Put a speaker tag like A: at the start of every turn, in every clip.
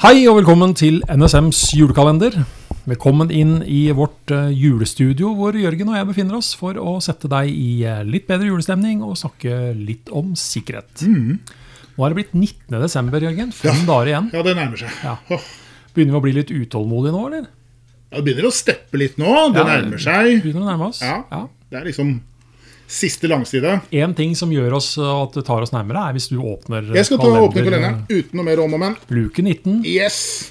A: Hei og velkommen til NSMs julekalender. Velkommen inn i vårt eh, julestudio, hvor Jørgen og jeg befinner oss for å sette deg i eh, litt bedre julestemning og snakke litt om sikkerhet. Nå er det blitt 19. desember, Jørgen. Fem dager igjen.
B: Ja, det nærmer seg.
A: Ja. Begynner vi å bli litt utålmodige nå, eller?
B: ja, det begynner å steppe litt nå. Det
A: Ja,
B: nærmer seg.
A: Begynner å nærme oss.
B: Ja.
A: Ja.
B: Det er liksom siste langside.
A: En ting som gjør oss eh, at det tar oss nærmere, er hvis du åpner
B: Jeg skal ta åpne
A: på
B: kalenderen uten noe mer om og men.
A: Luke 19.
B: Yes!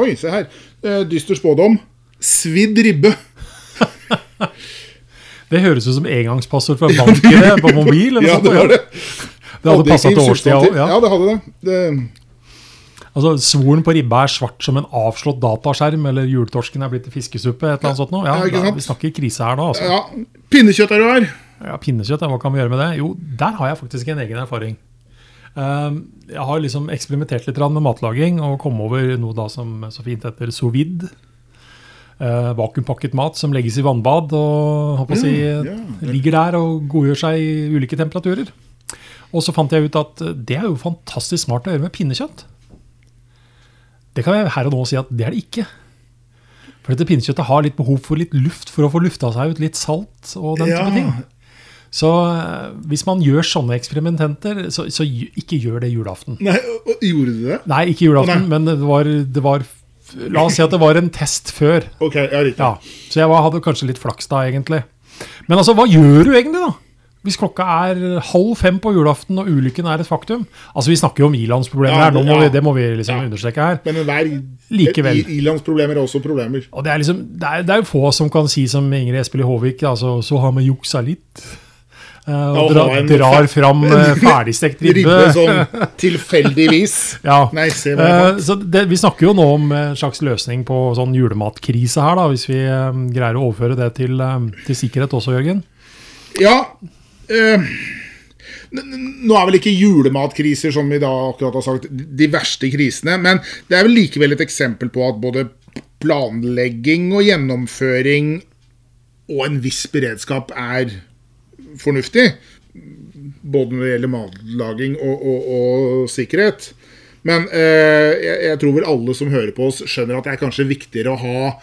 B: Oi, se her. Eh, Dyster spådom. Svidd ribbe.
A: Det høres ut som engangspassord fra banken på mobil. Eller
B: Ja, det var det.
A: Det hadde passa til årstida òg.
B: Ja.
A: Ja.
B: det hadde det. det.
A: Altså, Svoren på ribba er svart som en avslått dataskjerm, eller juletorsken er blitt til fiskesuppe. et eller annet sånt nå. Ja,
B: Ja,
A: vi snakker krise her nå. altså.
B: Ja, Pinnekjøtt er du her.
A: Ja, Pinnekjøtt, hva kan vi gjøre med det? Jo, der har jeg faktisk en egen erfaring. Um, jeg har liksom eksperimentert litt med matlaging og kom over noe da som så fint heter sous vide. Uh, vakuumpakket mat som legges i vannbad og mm, si,
B: ja.
A: ligger der og godgjør seg i ulike temperaturer. Og så fant jeg ut at det er jo fantastisk smart å gjøre med pinnekjøtt. Det kan jeg her og nå si at det er det ikke. For dette pinnekjøttet har litt behov for litt luft for å få lufta seg ut litt salt og den type
B: Ja.
A: ting. Så eh, hvis man gjør sånne eksperimenter, så, så ikke gjør det julaften.
B: Nei, Gjorde du det?
A: Nei, ikke julaften,
B: nei.
A: men det var, det var La oss si at det var en test før.
B: Ok, jeg.
A: Ja, Så jeg var, hadde kanskje litt flaks da, egentlig. Men altså, hva gjør du egentlig, da? Hvis klokka er halv fem på julaften og ulykken er et faktum. Altså, Vi snakker jo om ilandsproblemer
B: Ja,
A: her, må
B: ja.
A: vi, det må vi liksom
B: Ja.
A: understreke her.
B: Men hver,
A: Likevel.
B: ilandsproblemer er også problemer.
A: Og Det er liksom, det er, det er jo få som kan si som Ingrid Espelid Håvik, altså, så har vi juksa litt. Uh, og dra, drar fram uh, ferdigstekt ribbe.
B: Ribbe sånn tilfeldigvis.
A: Ja.
B: Nei, fant.
A: så det, Vi snakker jo nå om en slags løsning på sånn julematkrise her, da, hvis vi greier å overføre det til, til sikkerhet også, Jørgen.
B: Ja eh, Nå er vel ikke julematkriser, som vi da akkurat har sagt, de verste krisene. Men det er vel likevel et eksempel på at både planlegging og gjennomføring og en viss beredskap er fornuftig. Både når det gjelder matlaging og, og, og sikkerhet. Men eh, jeg, jeg tror vel alle som hører på oss, skjønner at det er kanskje viktigere å ha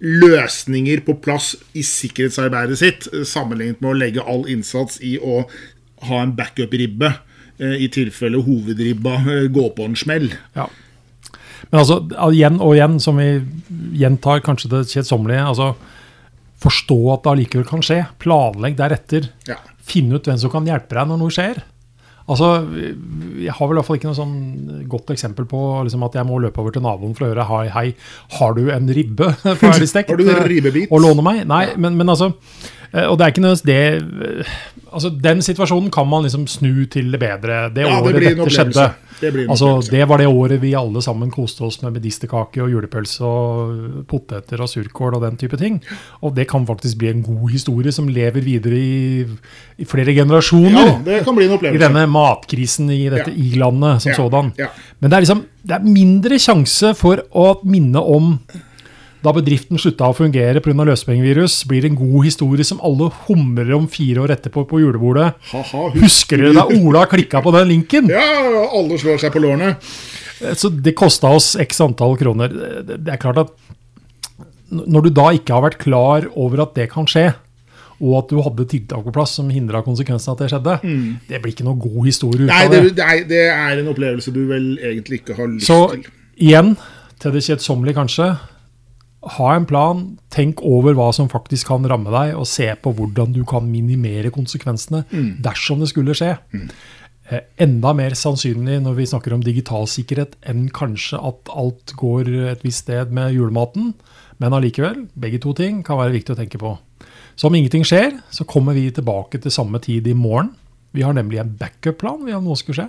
B: løsninger på plass i sikkerhetsarbeidet sitt, eh, sammenlignet med å legge all innsats i å ha en backup-ribbe, eh, i tilfelle hovedribba eh, går på en smell.
A: Ja. Men altså, igjen og igjen, som vi gjentar kanskje det kjedsommelige, altså forstå at det allikevel kan skje. Planlegg deretter.
B: Ja.
A: Finn ut hvem som kan hjelpe deg når noe skjer. Altså, Jeg har vel i hvert fall ikke noe sånn godt eksempel på liksom, at jeg må løpe over til naboen for å høre hei, hei, har du en ribbe ferdig stekt?
B: Har du en ribbebit?
A: Og låne meg? Nei, men, men altså Og det er ikke nødvendigvis det eh, Altså, Den situasjonen kan man liksom snu til det bedre. Det
B: Ja,
A: året
B: det
A: dette skjedde.
B: Det
A: altså, det var det året vi alle sammen koste oss med medisterkake og julepølse og poteter og surkål og den type ting. Og det kan faktisk bli en god historie som lever videre i, i flere generasjoner.
B: Ja, det kan bli en
A: I denne matkrisen i dette
B: Ja.
A: i-landet som
B: Ja,
A: sådan. Men det er liksom det er mindre sjanse for å minne om da bedriften slutta å fungere pga. løsepengevirus, blir det en god historie som alle humrer om fire år etterpå på julebordet.
B: Ha-ha,
A: Husker dere da Ola klikka på den linken?
B: Ja, alle slår seg på lårene.
A: Så det kosta oss x antall kroner. Det det er klart at når du da ikke har vært klar over at det kan skje, og at du hadde tiltak på plass som hindra konsekvensen at det skjedde, det blir ikke noe god historie ut
B: Mm.
A: Av
B: det, nei, det er en opplevelse du vel egentlig ikke har lyst
A: Så
B: til.
A: igjen, til det kjedsommelige kanskje, ha en plan, tenk over hva som faktisk kan ramme deg, og se på hvordan du kan minimere konsekvensene dersom det skulle skje. Eh, Enda mer sannsynlig når vi snakker om digital sikkerhet enn kanskje at alt går et visst sted med julematen. Men allikevel, begge to ting kan være viktig å tenke på. Så om ingenting skjer, så kommer vi tilbake til samme tid i morgen. Vi har nemlig en backup-plan vi har noe skulle skje.